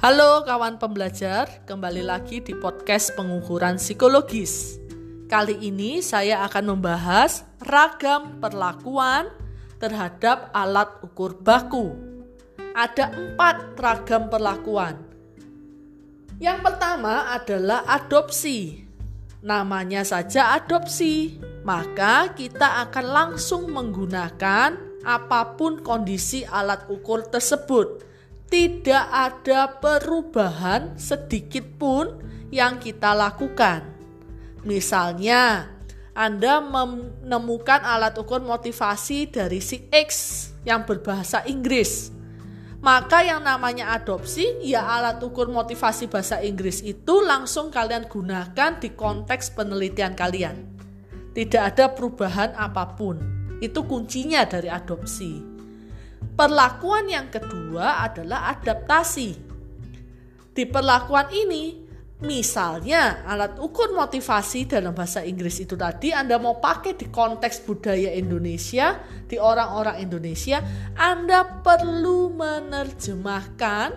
Halo kawan pembelajar, kembali lagi di podcast pengukuran psikologis. Kali ini saya akan membahas ragam perlakuan terhadap alat ukur baku. Ada empat ragam perlakuan. Yang pertama adalah adopsi. Namanya saja adopsi, maka kita akan langsung menggunakan apa pun kondisi alat ukur tersebut tidak ada perubahan sedikit pun yang kita lakukan. Misalnya, Anda menemukan alat ukur motivasi dari si X yang berbahasa Inggris. Maka yang namanya adopsi, ya alat ukur motivasi bahasa Inggris itu langsung kalian gunakan di konteks penelitian kalian. Tidak ada perubahan apa pun. Itu kuncinya dari adopsi. Perlakuan yang kedua adalah adaptasi. Di perlakuan ini, misalnya alat ukur motivasi dalam bahasa Inggris itu tadi Anda mau pakai di konteks budaya Indonesia, di orang-orang Indonesia, Anda perlu menerjemahkan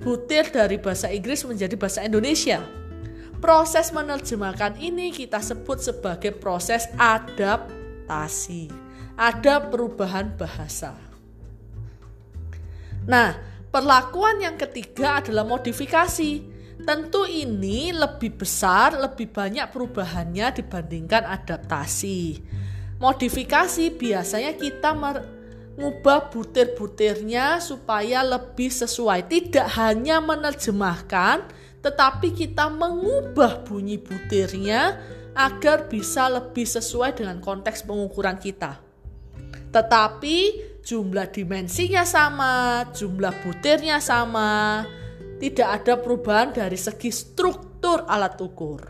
butir dari bahasa Inggris menjadi bahasa Indonesia. Proses menerjemahkan ini kita sebut sebagai proses adaptasi. Ada perubahan bahasa. Nah, perlakuan yang ketiga adalah modifikasi. Tentu ini lebih besar, lebih banyak perubahannya dibandingkan adaptasi. Modifikasi biasanya kita mengubah butir-butirnya supaya lebih sesuai. Tidak hanya menerjemahkan, tetapi kita mengubah bunyi butirnya agar bisa lebih sesuai dengan konteks pengukuran kita. Tetapi jumlah dimensinya sama, jumlah butirnya sama, tidak ada perubahan dari segi struktur alat ukur.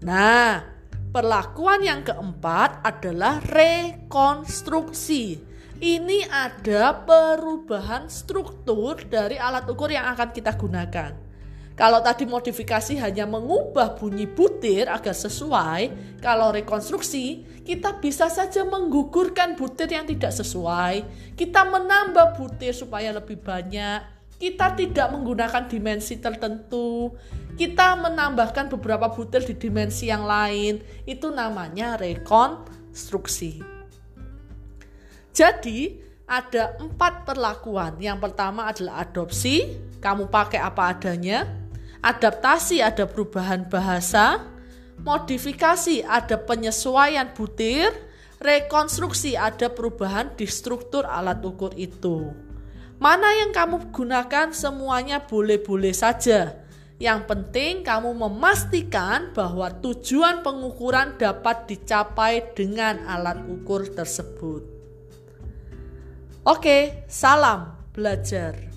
Nah, perlakuan yang keempat adalah rekonstruksi. Ini ada perubahan struktur dari alat ukur yang akan kita gunakan. Kalau tadi modifikasi hanya mengubah bunyi butir agar sesuai, kalau rekonstruksi kita bisa saja menggugurkan butir yang tidak sesuai. Kita menambah butir supaya lebih banyak. Kita tidak menggunakan dimensi tertentu. Kita menambahkan beberapa butir di dimensi yang lain. Itu namanya rekonstruksi. Jadi, ada empat perlakuan. Yang pertama adalah adopsi, kamu pakai apa adanya adaptasi ada perubahan bahasa, modifikasi ada penyesuaian butir, rekonstruksi ada perubahan di struktur alat ukur itu. Mana yang kamu gunakan semuanya boleh-boleh saja. Yang penting kamu memastikan bahwa tujuan pengukuran dapat dicapai dengan alat ukur tersebut. Oke, salam belajar.